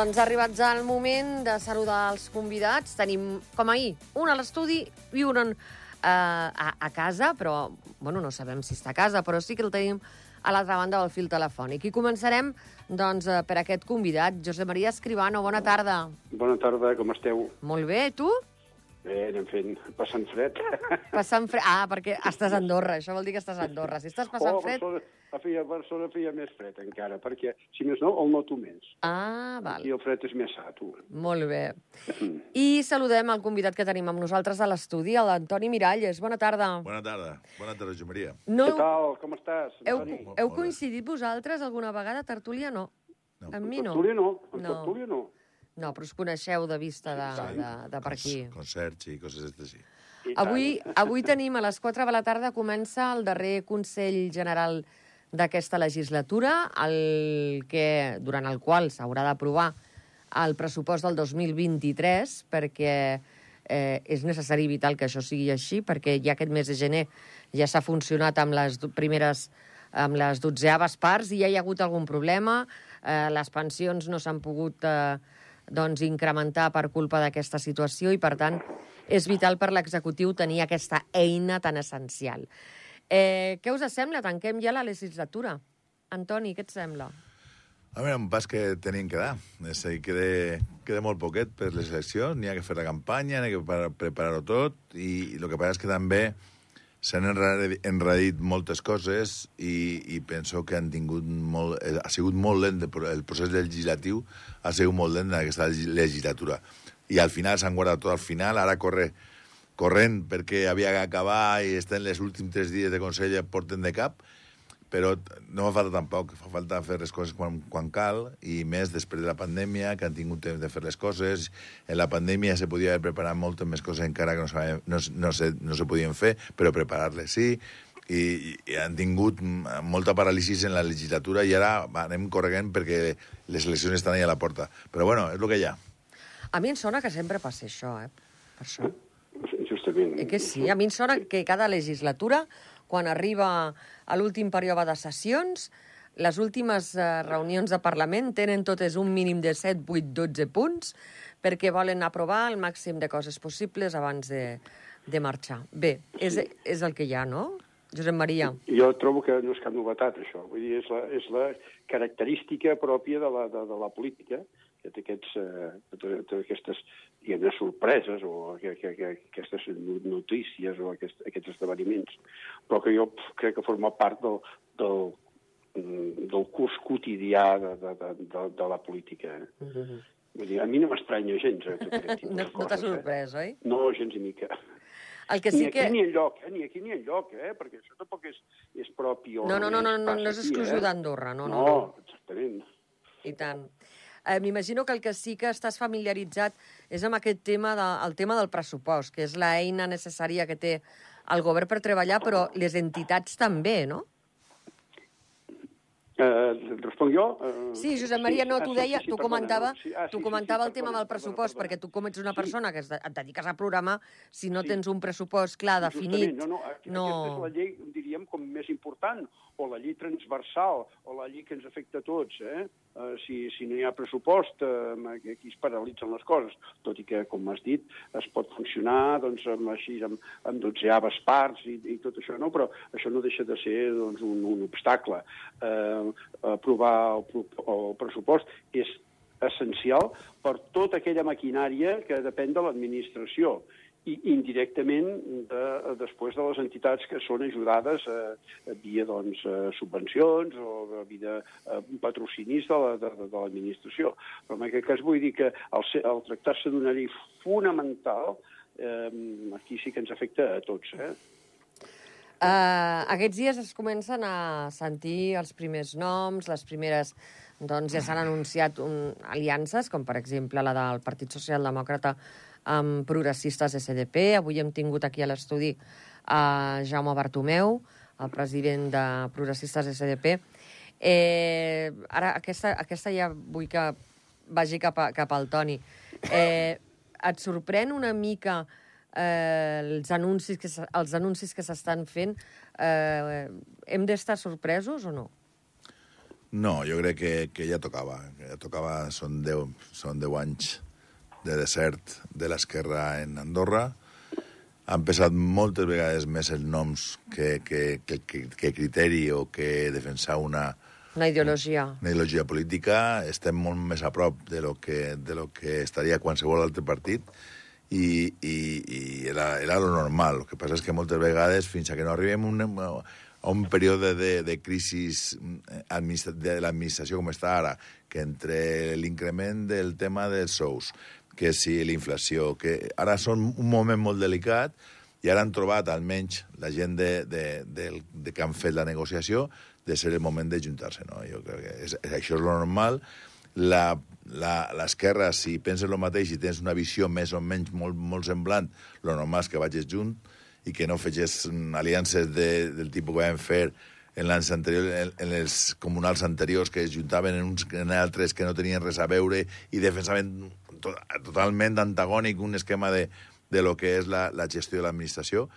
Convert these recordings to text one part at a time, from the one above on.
Doncs ha arribat ja el moment de saludar els convidats. Tenim, com ahir, un a l'estudi i un en, eh, a, a casa, però bueno, no sabem si està a casa, però sí que el tenim a l'altra banda del fil telefònic. I començarem doncs, eh, per aquest convidat, Josep Maria Escribano. Bona tarda. Bona tarda, com esteu? Molt bé, tu? Bé, anem fent, passant fred. Passant fred. Ah, perquè estàs a Andorra, això vol dir que estàs a Andorra. Si estàs passant oh, fred... Barcelona, a feia, Barcelona feia més fred encara, perquè, si més no, el noto menys. Ah, val. I el fred és més sa, tu. Molt bé. I saludem el convidat que tenim amb nosaltres a l'estudi, l'Antoni Miralles. Bona tarda. Bona tarda. Bona tarda, Josep Maria. No, Què tal? Com estàs? heu, Antoni? Heu bé. coincidit vosaltres alguna vegada? Tertúlia no. No. Amb mi no. Tertúlia no, amb No. tertúlia no. No, però us coneixeu de vista de, de, de per aquí. Concerts i coses d'aquestes, sí. Avui, avui tenim a les 4 de la tarda comença el darrer Consell General d'aquesta legislatura, el que, durant el qual s'haurà d'aprovar el pressupost del 2023, perquè eh, és necessari i vital que això sigui així, perquè ja aquest mes de gener ja s'ha funcionat amb les primeres amb les dotzeaves parts i ja hi ha hagut algun problema, eh, les pensions no s'han pogut eh, doncs, incrementar per culpa d'aquesta situació i, per tant, és vital per l'executiu tenir aquesta eina tan essencial. Eh, què us sembla? Tanquem ja la legislatura. Antoni, què et sembla? A veure, un pas que tenim que dar. És a dir, queda, queda molt poquet per les eleccions, n'hi ha que fer la campanya, n'hi ha que pre- preparar-ho tot, i, el que passa és que també s'han enredit moltes coses i, i penso que han tingut molt, eh, ha sigut molt lent, el pro- el procés legislatiu ha sigut molt lent en aquesta legi- legislatura. I al final s'han guardat tot al final, ara corre corrent perquè havia d'acabar i estem els últims tres dies de Consell i porten de cap, però no fa falta tampoc, fa falta fer les coses quan, quan cal, i més després de la pandèmia, que han tingut temps de fer les coses. En la pandèmia se podia haver preparat moltes més coses encara que no, sabem, no, no, se, no se podien fer, però preparar-les sí, i, i han tingut molta paràlisi en la legislatura i ara anem corregent perquè les eleccions estan ahí a la porta. Però bueno, és el que hi ha. A mi em sona que sempre passa això, eh? Per això. Justament. Eh que sí? A mi em sona que cada legislatura, quan arriba a l'últim període de sessions, les últimes eh, reunions de Parlament tenen totes un mínim de 7, 8, 12 punts perquè volen aprovar el màxim de coses possibles abans de, de marxar. Bé, és, és el que hi ha, no? Josep Maria. Jo trobo que no és cap novetat, això. Vull dir, és la, és la característica pròpia de la, de, de la política, té, aquests, eh, té aquestes diguem sorpreses o que, que, que, aquestes no- notícies o aquest, aquests esdeveniments, però que jo crec que forma part del, del, mm, del curs quotidià de, de, de, de, la política. Eh? Vull dir, a mi no m'estranya gens, eh, tot aquest tipus No, no t'ha sorprès, oi? Eh? No, gens ni mica. El que Ni sí aquí que... ni enlloc, eh? ni aquí ni enlloc, eh? perquè això tampoc és, és propi No, no, no, no, no, no és exclusiu eh? d'Andorra, no, no, no, no. exactament. I tant. Eh, M'imagino que el que sí que estàs familiaritzat és amb aquest tema, de, el tema del pressupost, que és l'eina necessària que té el govern per treballar, però les entitats també, no? Eh, responc jo? Eh, Sí, Josep Maria, no, ah, tu sí, deia, sí, tu comentava, sí, ah, tu sí, sí, comentava sí, el tema del pressupost, perquè tu com ets una Sí. persona que et dediques a programar, si no Sí. tens un pressupost clar, definit, Justament, no, no, no... aquesta és la llei, diríem, com més important, o la llei transversal, o la llei que ens afecta a tots, eh? Eh, si, si no hi ha pressupost, eh, aquí es paralitzen les coses, tot i que, com has dit, es pot funcionar doncs, amb, així, amb, amb dotzeaves parts i, i tot això, no? però això no deixa de ser doncs, un, un obstacle. Eh, aprovar el, el pressupost és essencial per tota aquella maquinària que depèn de l'administració i indirectament de, després de les entitats que són ajudades eh, via doncs, eh, subvencions o via eh, patrocinis de la- l'administració. Però en aquest cas vull dir que ser- al tractar-se d'una llei fonamental, eh, aquí sí que ens afecta a tots. Eh? Uh, aquests dies es comencen a sentir els primers noms, les primeres... Doncs ja s'han anunciat un, aliances, com per exemple la del Partit Socialdemòcrata amb progressistes SDP. Avui hem tingut aquí a l'estudi a Jaume Bartomeu, el president de progressistes SDP. Eh, ara, aquesta, aquesta ja vull que vagi cap, a, cap al Toni. Eh, et sorprèn una mica eh, els anuncis que, els anuncis que s'estan fent? Eh, hem d'estar sorpresos o no? No, jo crec que, que ja tocava. Que ja tocava, són 10, són 10 anys de desert de l'esquerra en Andorra. Han pesat moltes vegades més els noms que, que, que, que, que criteri o que defensar una, Una ideologia. una ideologia política. Estem molt més a prop de lo que, de lo que estaria qualsevol altre partit i, i, i era, era lo normal. El que passa és que moltes vegades, fins a que no arribem a un, a un període de, de crisi administra de l'administració com està ara, que entre l'increment del tema dels sous, que si la inflació, que ara són un moment molt delicat i ara han trobat, almenys, la gent de, de, de, de que han fet la negociació, de ser el moment de juntar-se. No? Jo crec que és, això és lo normal. L'esquerra, si penses el mateix i tens una visió més o menys molt, molt semblant, lo normal és que vagis junt i que no mm, aliances de, del tipus que vam fer en, l'ans anterior, en, en els comunals anteriors que es juntaven en uns en altres que no tenien res a veure i defensaven to, totalment antagònic un esquema de, de lo que és la, la gestió de l'administració.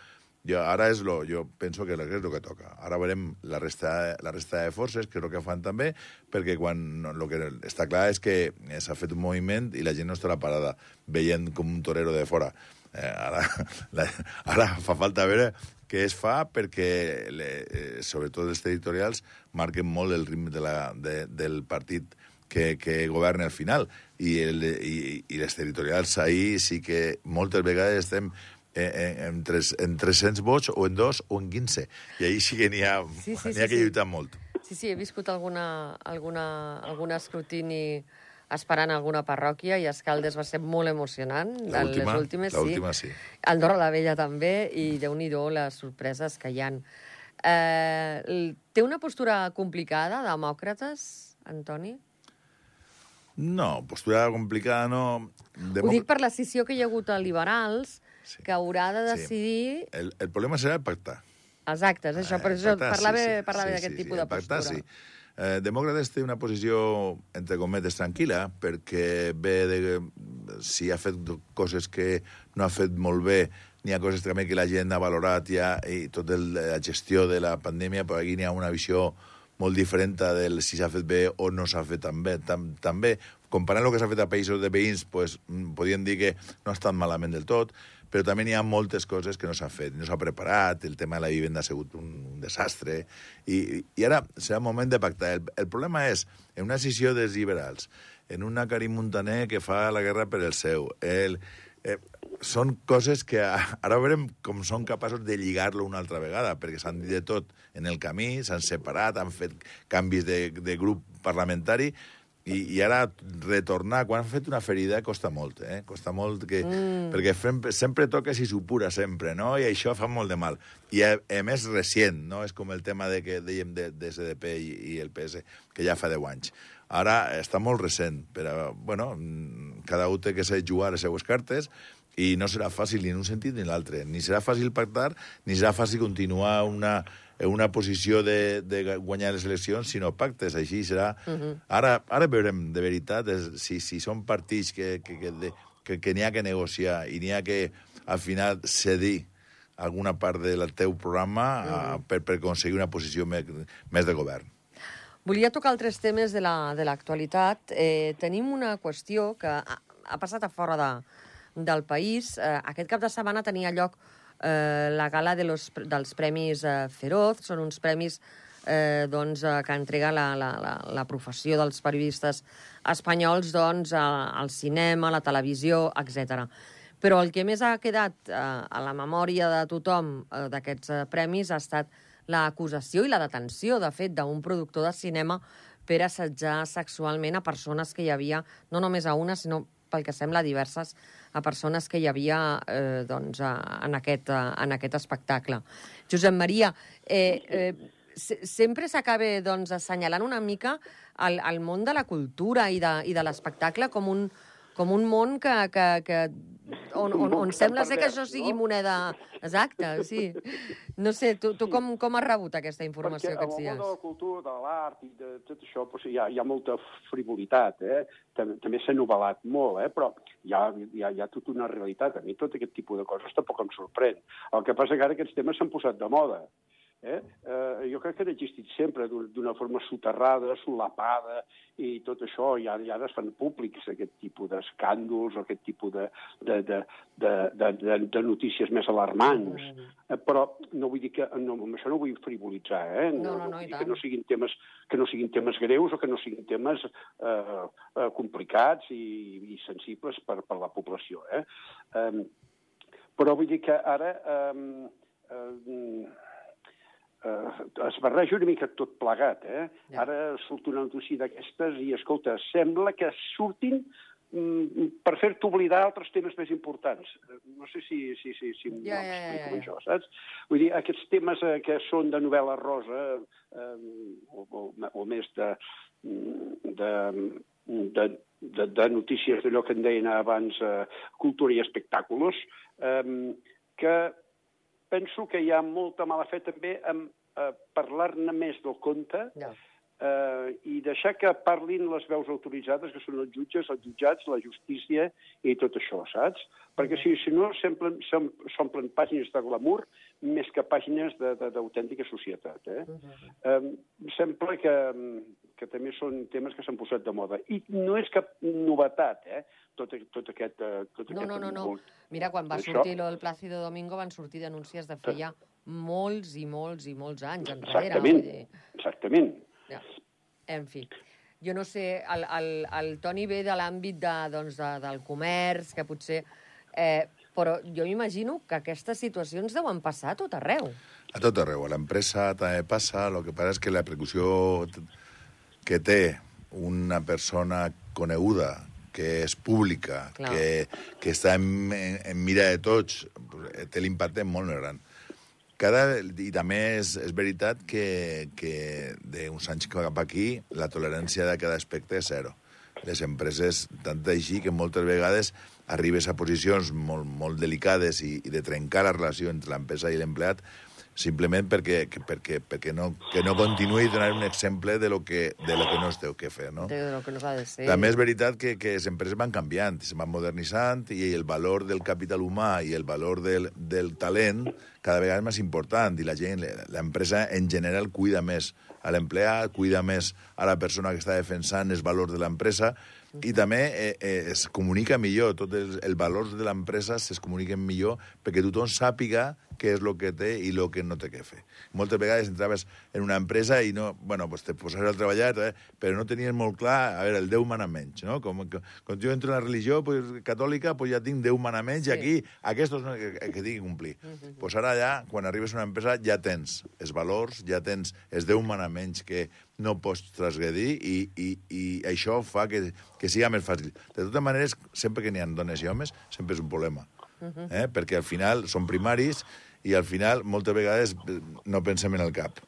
Jo, ara és lo, jo penso que és el que toca. Ara veurem la resta, la resta de forces, que és el que fan també, perquè quan lo que està clar és que s'ha fet un moviment i la gent no estarà parada veient com un torero de fora. Eh, ara, la, ara fa falta veure què es fa perquè, le, eh, sobretot els territorials, marquen molt el ritme de la, de, del partit que, que governa al final. I, el, i, I les territorials ahir sí que moltes vegades estem eh, en, en, tres, en 300 vots o en dos o en 15. I ahir sí que n'hi ha, Sí, sí, sí, ha que sí. lluitar molt. Sí, sí, he viscut alguna, alguna, algun escrutini esperant alguna parròquia i Escaldes va ser molt emocionant. L'última, les últimes, l'última sí. Andorra la Vella també, i déu nhi les sorpreses que hi han. Eh, té una postura complicada, demòcrates, Antoni? No, postura complicada no... Ho dic per la scissió que hi ha hagut a liberals, Sí. que haurà de Sí. decidir... El, el problema serà pactar. Exacte, és això, per Eh, això pactar, parlava, sí, sí, parlava sí, d'aquest sí, tipus sí, de postura. pactar, sí. Eh, Demòcrates té una posició, entre cometes, tranquil·la, perquè ve de... Si ha fet coses que no ha fet molt bé, n'hi ha coses també que la gent ha valorat ja, i tot el, la gestió de la pandèmia, però aquí n'hi ha una visió molt diferent del si s'ha fet bé o no s'ha fet tan bé. Tam, també, comparant el que s'ha fet a països de veïns, pues, mm, podríem dir que no ha estat malament del tot, però també n'hi ha moltes coses que no s'han fet, no s'ha preparat, el tema de la vivenda ha sigut un, un desastre, i, i ara serà el moment de pactar. El, el problema és, en una decisió dels liberals, en una Karim Montaner que fa la guerra per el seu, el, eh, són coses que ara veurem com són capaços de lligar-lo una altra vegada, perquè s'han dit de tot en el camí, s'han separat, han fet canvis de, de grup parlamentari, i, i ara retornar, quan han fet una ferida, costa molt, eh? Costa molt, que, mm. perquè fem, sempre toques i supura sempre, no? I això fa molt de mal. I a, a més recient, no? És com el tema de que dèiem de, de SDP i, i el PS, que ja fa 10 anys. Ara està molt recent, però, bueno, cada un té que saber jugar les seues cartes i no serà fàcil ni en un sentit ni en l'altre. Ni serà fàcil pactar, ni serà fàcil continuar una, una posició de, de guanyar les eleccions si no pactes. Així serà... Uh -huh. ara, ara veurem, de veritat, si, si són partits que, que, que, de, que, que n'hi ha que negociar i n'hi ha que, al final, cedir alguna part del teu programa uh -huh. uh, per, per aconseguir una posició més, més de govern. Volia tocar altres temes de la- de l'actualitat. La, eh, tenim una qüestió que ha, ha passat a fora de, del país. Eh, aquest cap de setmana tenia lloc eh, la gala de los, dels Premis eh, Feroz. Són uns premis eh, doncs, eh, que entrega la, la, la, la professió dels periodistes espanyols doncs, a, al cinema, a la televisió, etc. Però el que més ha quedat eh, a la memòria de tothom eh, d'aquests eh, premis ha estat l'acusació i la detenció, de fet, d'un productor de cinema per assetjar sexualment a persones que hi havia, no només a una, sinó pel que sembla diverses, a persones que hi havia eh, doncs, a, en, aquest, a, en aquest espectacle. Josep Maria, eh, eh, se, sempre s'acaba doncs, assenyalant una mica el, el món de la cultura i de, i de l'espectacle com un, com un món que, que, que on, on, on sembla ser que això sigui moneda... Exacte, sí. No sé, tu, tu com, com has rebut aquesta informació Perquè aquests en el món dies? de la cultura, de l'art i de tot això doncs, hi, ha, hi ha molta frivolitat, eh? També, també s'ha novel·lat molt, eh? però hi ha, hi, ha, hi ha tota una realitat. A mi tot aquest tipus de coses tampoc em sorprèn. El que passa que ara aquests temes s'han posat de moda. Eh? Eh, jo crec que han existit sempre d'un- d'una forma soterrada, solapada, i tot això, i ara, i ara es fan públics aquest tipus d'escàndols, o aquest tipus de, de, de, de, de, de, de notícies més alarmants. Eh, però no vull dir que, no, amb això no vull frivolitzar, eh? No, no, no, dir tant. que no siguin temes que no siguin temes greus o que no siguin temes eh, eh, complicats i, i sensibles per, per la població. Eh? Eh, però vull dir que ara eh, eh, eh, es barreja una mica tot plegat. Eh? Ja. Ara surt una notícia d'aquestes i, escolta, sembla que surtin mm, per fer-te oblidar altres temes més importants. Eh, No sé si, si, si, si Ja, ja, ja, ja, m'explico ja, amb ja. això, saps? Vull dir, aquests temes eh, que són de novel·la rosa eh, o, o, o més de, de, de, de, de notícies d'allò que en deien abans eh, cultura i espectàculos, eh, penso que hi ha molta mala fe també en eh, parlar-ne més del compte Ja. eh, i deixar que parlin les veus autoritzades, que són els jutges, els jutjats, la justícia i tot això, saps? Perquè si, si no, s'omplen s'om- s'omplen pàgines de glamour més que pàgines d'autèntica societat. Eh? Eh, sembla que, que també són temes que s'han posat de moda. I no és cap novetat, eh? Tot, tot aquest... eh, Tot No, aquest no, no, no. Mira, quan va Això- sortir lo del Plácido Domingo van sortir denúncies de feia molts i molts i molts anys enrere. Exactament, dir, exactament. Ja. En fi, jo no sé, el, el, el Toni ve de l'àmbit de, doncs, de, del comerç, que potser... Eh, però jo m'imagino que aquestes situacions deuen passar a tot arreu. A tot arreu. A l'empresa també passa, el que passa és que la percussió que té una persona coneguda, que és pública, Clar. que, que està en, en, en mira de tots, té l'impacte molt més gran. Cada, I també és, és veritat que, que d'uns anys cap aquí la tolerància de cada aspecte és zero. Les empreses, tant així que moltes vegades arribes a posicions molt, molt delicades i, i de trencar la relació entre l'empresa i l'empleat simplement perquè, perquè, perquè no, que no continuï donant un exemple de lo que, de lo que no es té que fer, no? De lo que no s'ha de ser. També és veritat que, que les empreses van canviant, se van modernitzant i el valor del capital humà i el valor del, del talent cada vegada és més important i la gent, l'empresa en general cuida més a l'empleat, cuida més a la persona que està defensant els valors de l'empresa i també eh, eh, es comunica millor, tot el, el valors de l'empresa es comuniquen millor perquè tothom sàpiga què és el que té i el que no té que fer. Moltes vegades entraves en una empresa i no, bueno, pues te posaves a treballar, eh, però no tenies molt clar, a veure, el Déu mana menys, no? Com, que, quan jo entro en la religió pues, catòlica, pues ja tinc Déu mana menys, Sí. i aquí aquests no, que, que tinc que complir. pues ara ja, quan arribes a una empresa, ja tens els valors, ja tens els Déu mana menys que no pots transgredir i, i, i això fa que, que siga més fàcil. De totes maneres, sempre que n'hi ha dones i homes, sempre és un problema. eh? Perquè al final són primaris i al final moltes vegades eh, no pensem en el cap.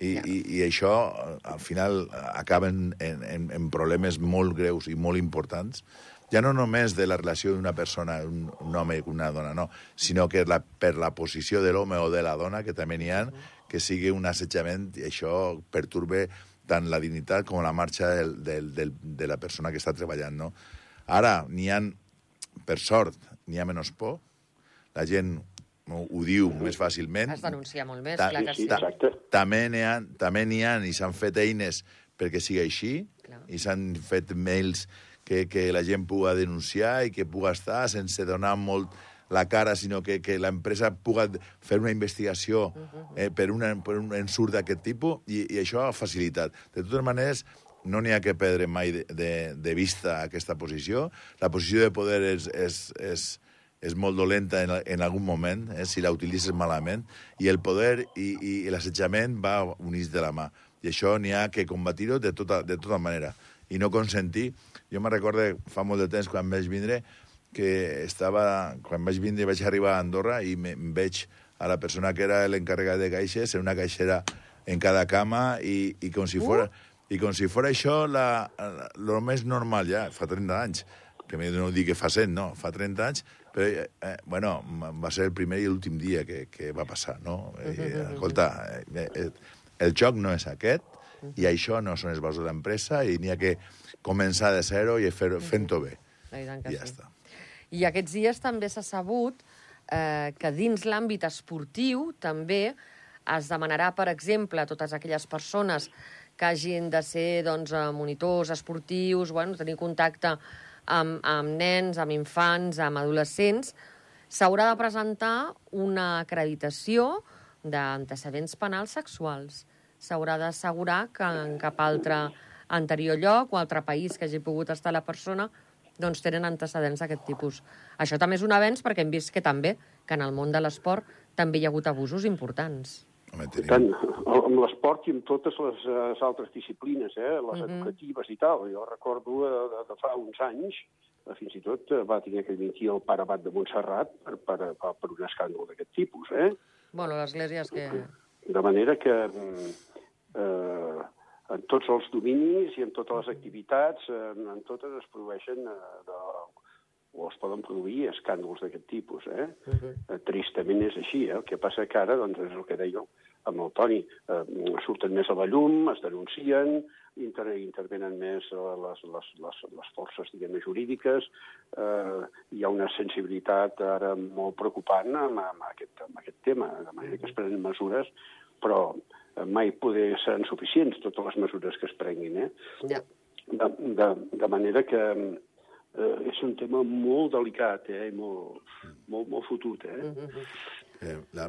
I, Ja. i, i això eh, al final acaben en, en, en problemes molt greus i molt importants ja no només de la relació d'una persona, un, un home i una dona, no, sinó que la, per la posició de l'home o de la dona, que també n'hi ha, que sigui un assetjament i això perturbe tant la dignitat com la marxa del, del, del, de la persona que està treballant. No? Ara, n'hi ha, per sort, n'hi ha menys por, la gent ho, ho diu més fàcilment. Es denuncia molt més, Ta- clar que sí, sí. ta- exacte. També n'hi ha, també n'hi ha i s'han fet eines perquè sigui així, Clar. i s'han fet mails que, que la gent puga denunciar i que puga estar sense donar molt la cara, sinó que, que l'empresa puga fer una investigació eh, per, una, per un ensurt d'aquest tipus, i, i això ha facilitat. De totes maneres, no n'hi ha que perdre mai de, de, de vista aquesta posició. La posició de poder és, és, és, és molt dolenta en, en algun moment, eh, si la utilitzes malament, i el poder i, i l'assetjament va units de la mà. I això n'hi ha que combatir-ho de, tota, de tota manera. I no consentir... Jo me recordo fa molt de temps, quan vaig vindre, que estava... Quan vaig vindre vaig arribar a Andorra i me, veig a la persona que era l'encarregat de caixes, en una caixera en cada cama i, i com si fora... I com si fora això la, la, lo més normal ja, fa 30 anys que no dic que fa 100, no, fa 30 anys, però, eh, eh, bueno, va ser el primer i l'últim dia que, que va passar, no? Eh, escolta, eh, eh, el joc no és aquest, i això no són els valors de l'empresa, i n'hi ha que començar de zero i fer, fent-ho bé. I tant que I ja sí. està. I aquests dies també s'ha sabut eh, que dins l'àmbit esportiu també es demanarà, per exemple, a totes aquelles persones que hagin de ser doncs, eh, monitors esportius, bueno, tenir contacte amb, amb nens, amb infants, amb adolescents, s'haurà de presentar una acreditació d'antecedents penals sexuals. S'haurà d'assegurar que en cap altre anterior lloc o altre país que hagi pogut estar la persona doncs tenen antecedents d'aquest tipus. Això també és un avenç perquè hem vist que també, que en el món de l'esport també hi ha hagut abusos importants. Home, tenim... tant, amb l'esport i amb totes les, les altres disciplines, eh, les Mhm. educatives i tal. Jo recordo eh, de, de fa uns anys, eh, fins i tot eh, va tenir que dimitir el pare Abat de Montserrat per, per, per, per un escàndol d'aquest tipus. Eh? Bueno, l'església és que... De manera que mm, eh, en tots els dominis i en totes les activitats, eh, en totes es produeixen eh, de, o es poden produir escàndols d'aquest tipus. Eh? Uh -huh. Eh, Tristament és així. Eh? El que passa que ara, doncs, és el que deia amb el Toni, eh, surten més a la llum, es denuncien, inter intervenen més eh, les, les, les, les forces diguem jurídiques, eh, hi ha una sensibilitat ara molt preocupant amb, amb, aquest, amb aquest tema, de manera que es prenen mesures, però mai poder seran suficients totes les mesures que es prenguin. Eh? Ja. De, de, de manera que eh, és un tema molt delicat eh? i molt, molt, molt fotut. Eh? Uh -huh. Eh, la,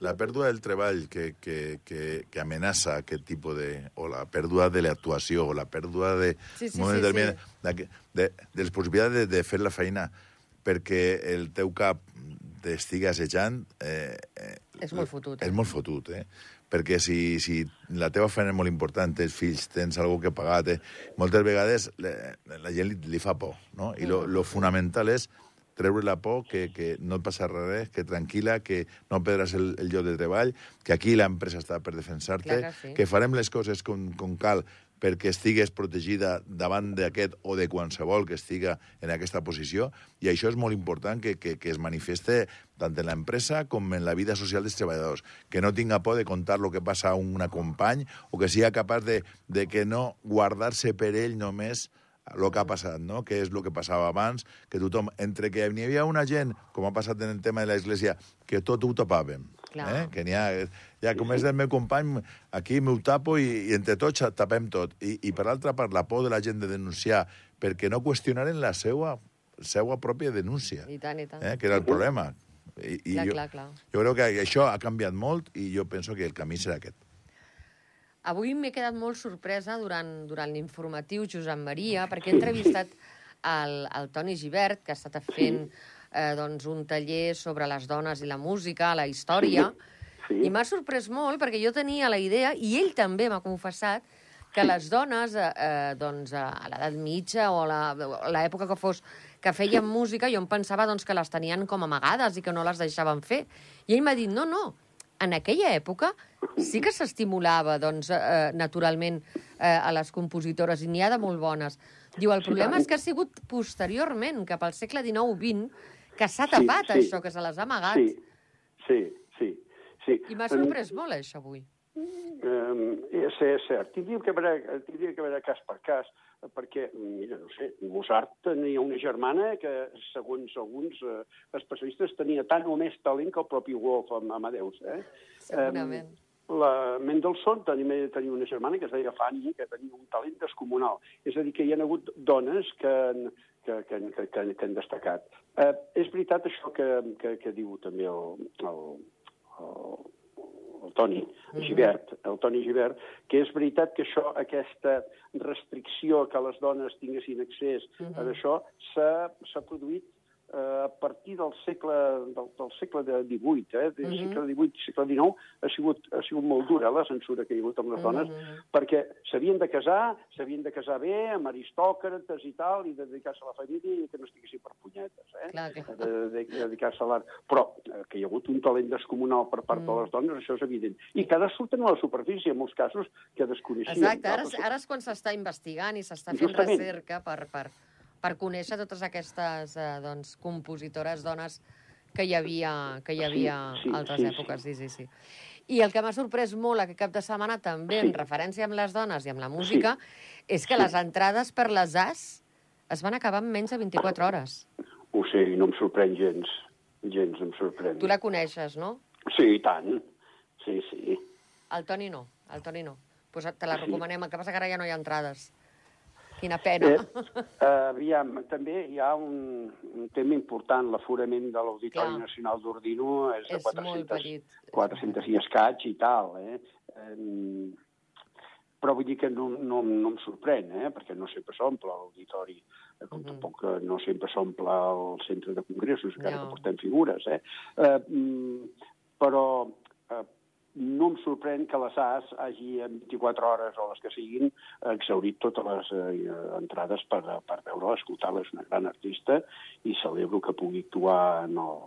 la pèrdua del treball que, que, que, que amenaça aquest tipus de... o la pèrdua de l'actuació, o la pèrdua de... Sí, sí, sí, determinat, sí. De, de, de les possibilitats de, de fer la feina perquè el teu cap t'estigui assajant... Eh, eh, És molt fotut, eh? És molt fotut, eh? Perquè si, si la teva feina és molt important, tens fills, tens algú que pagar, té... moltes vegades la, la gent li, li fa por, no? I lo, lo fonamental és treure la por, que, que no et passa res, que tranquil·la, que no perdràs el, el lloc de treball, que aquí l'empresa està per defensar-te, que sí. que farem les coses com, com cal perquè estigues protegida davant d'aquest o de qualsevol que estiga en aquesta posició, i això és molt important que, que, que es manifeste tant en l'empresa com en la vida social dels treballadors, que no tinga por de contar el que passa a un company o que sigui capaç de, de que no guardar-se per ell només el que ha passat, no? que és el que passava abans, que tothom, entre que n'hi havia una gent, com ha passat en el tema de l'Església, que tot ho tapàvem. Clar. Eh? Que n'hi ha, ja com és del meu company, aquí m'ho tapo i, i entre tots tapem tot. I, I per altra part, la por de la gent de denunciar, perquè no qüestionaren la seva, seva pròpia denúncia, I tant, i tant. eh? que era el problema. I, i Clar, jo, clar, clar. jo crec que això ha canviat molt i jo penso que el camí serà aquest. Avui m'he quedat molt sorpresa durant, durant l'informatiu Josep Maria, perquè he entrevistat el, el Toni Givert, que ha estat fent eh, doncs, un taller sobre les dones i la música, la història, Sí. i m'ha sorprès molt perquè jo tenia la idea, i ell també m'ha confessat, que les dones, eh, eh, doncs, a l'edat mitja o a l'època que fos, que feien música, jo em pensava doncs, que les tenien com amagades i que no les deixaven fer. I ell m'ha dit, no, no, en aquella època sí que s'estimulava doncs, eh, naturalment eh, a les compositores, i n'hi ha de molt bones. Diu, el problema és que ha sigut posteriorment, cap al segle XIX-XX, que s'ha Sí, tapat sí. això, que se les ha amagat. Sí, sí, sí. sí. I m'ha sorprès molt, això, avui. Um, és, és cert. Tindríem que, veure, tindríem que veure cas per cas, perquè, mira, no sé, Mozart tenia una germana que, segons alguns eh, especialistes, tenia tant o més talent que el propi Wolf amb Amadeus. Eh? Segurament. Em, la Mendelssohn tenia, tenia una germana que es deia Fanny, que tenia un talent descomunal. És a dir, que hi ha hagut dones que, han- que, que, que, que, que han destacat. Eh, és veritat això que, que, que diu també el, el, el, el Toni Givert, el Toni Givert, que és veritat que això, aquesta restricció que les dones tinguessin accés a això, s'ha produït a partir del segle, del, del segle de XVIII, eh? del Mhm. segle XVIII, segle XIX, ha sigut, ha sigut molt dura la censura que hi ha hagut amb les dones, Mhm. perquè s'havien de casar, s'havien de casar bé, amb aristòcrates i tal, i dedicar-se a la família i que no estiguessin per punyetes, eh? Clar, clar. de, de, de dedicar-se a l'art. Però eh, que hi ha hagut un talent descomunal per part Mm. de les dones, això és evident. I ara surten a la superfície, en molts casos, que desconeixien. Exacte, ara, ara és quan s'està investigant i s'està fent recerca per, per, per conèixer totes aquestes eh, doncs, compositores dones que hi havia, que hi Sí, havia sí, altres sí, èpoques. Sí, sí, sí. I el que m'ha sorprès molt aquest cap de setmana, també Sí. en referència amb les dones i amb la música, és que les entrades per les AS es van acabar en menys de 24 hores. Ho sé, i no em sorprèn gens. Gens em sorprèn. Tu la coneixes, no? Sí, i tant. Sí, sí. El Toni no, el Toni no. Pues te la recomanem, el que passa que ara ja no hi ha entrades. Quina pena. Eh, eh, aviam, també hi ha un, un tema important, l'aforament de l'Auditori. Nacional d'Ordino és de És molt 400, petit. 400 i escaig i tal, eh? eh però vull dir que no, no, no em sorprèn, eh? perquè no sempre s'omple l'auditori, eh, com Mhm. tampoc no sempre s'omple el centre de congressos, encara No. que portem figures. Eh? Eh, mm, però no em sorprèn que la SAS hagi en 24 hores o les que siguin exaurit totes les eh, entrades per, per veure-la, escoltar-la. És una gran artista i celebro que pugui actuar en el,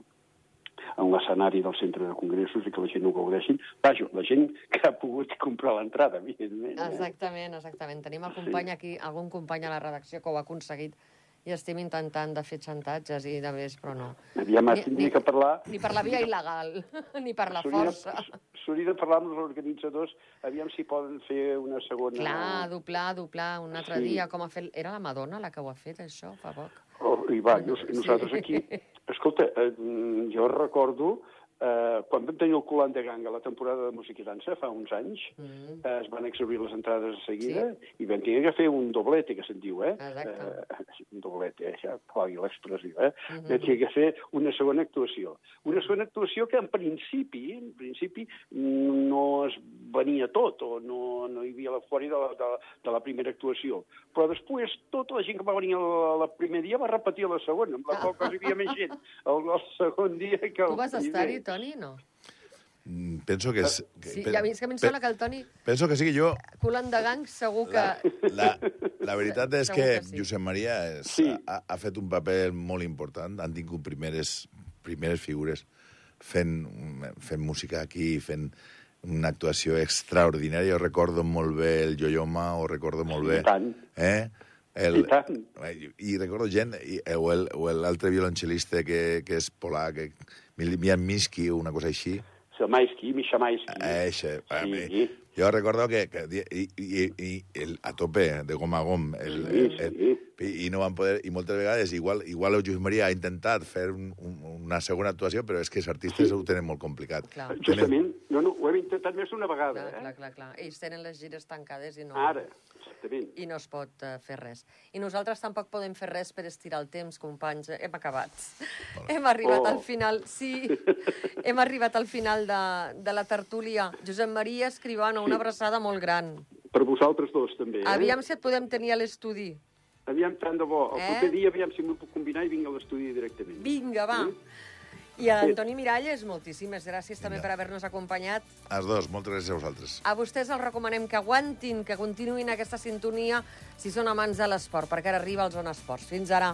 en l'escenari del centre de congressos i que la gent ho gaudeixin. Vaja, la gent que ha pogut comprar l'entrada, evidentment. Eh? Exactament, exactament. Tenim el company aquí, algun company a la redacció que ho ha aconseguit i estem intentant de fer xantatges i de més, però no. Aviam, Ni- ni- que parlar... Ni per la via il·legal, ni per la força. S'hauria de parlar amb els organitzadors, aviam si poden fer una segona... Clar, doblar, doblar, un altre Sí. dia, com ha fet... Era la Madonna la que ho ha fet, això, fa poc? Oh, I va, nosaltres sí. aquí... Escolta, eh, jo recordo eh, quan vam tenir el Colant de Ganga, la temporada de música i dansa, fa uns anys, Mm. eh, es van exaurir les entrades de seguida i vam tenir que fer un doblete, que se'n diu, eh? Exacte. Eh, un doblete, eh? ja clagui l'expressió, eh? Mhm. Vam tenir que fer una segona actuació. Una segona actuació que en principi, en principi, no es venia tot, o no, no hi havia l'eufòria de, la, de, de la primera actuació. Però després tota la gent que va venir el, el primer dia va repetir la segona, amb la qual cosa hi havia més gent el, el segon dia que el Tu vas estar-hi, Toni, no? Mm, Penso que és... Que, Sí, pe- ja és que a mi em sembla que el Toni, Penso que sí, que jo... culant de gang, segur que... La, la, la veritat és que, que sí. Josep Maria és, Sí. ha, ha fet un paper molt important. Han tingut primeres, primeres figures fent, fent música aquí, fent una actuació extraordinària. Jo recordo molt bé el Yoyoma, o recordo molt bé... I tant. Eh? El, I tant. I, I recordo gent, i, o el- o l'altre violoncel·lista que, que és polac, que, Mian Miski, una cosa així. Samaisky, Mishamaisky. Eixe, a mi. Sí. Jo recordo que, que i, i, i el, a tope, de gom a gom, el, Sí, el, el, sí. i, i no van poder, i moltes vegades, igual, igual el Lluís Maria ha intentat fer un, un, una segona actuació, però és que els artistes ho tenen molt complicat. Clar. Justament, intentat més d'una vegada, Clar, eh? clar, clar, clar. Ells tenen les gires tancades i no... Ara, exactament. i no es pot uh, fer res. I nosaltres tampoc podem fer res per estirar el temps, companys. Hem acabat. Hem arribat Oh. al final, sí, hem arribat al final de, de la tertúlia. Josep Maria Escribano, una abraçada molt gran. Per vosaltres dos, també, eh? Aviam si et podem tenir a l'estudi. Aviam, tant de bo. El Eh? proper dia, aviam si m'ho puc combinar i vinc a l'estudi directament. Vinga, va. I a Antoni Miralles, moltíssimes gràcies també per haver-nos acompanyat. Els dos, moltes gràcies a vosaltres. A vostès els recomanem que aguantin, que continuïn aquesta sintonia si són amants de l'esport, perquè ara arriba el Zona Esports. Fins ara.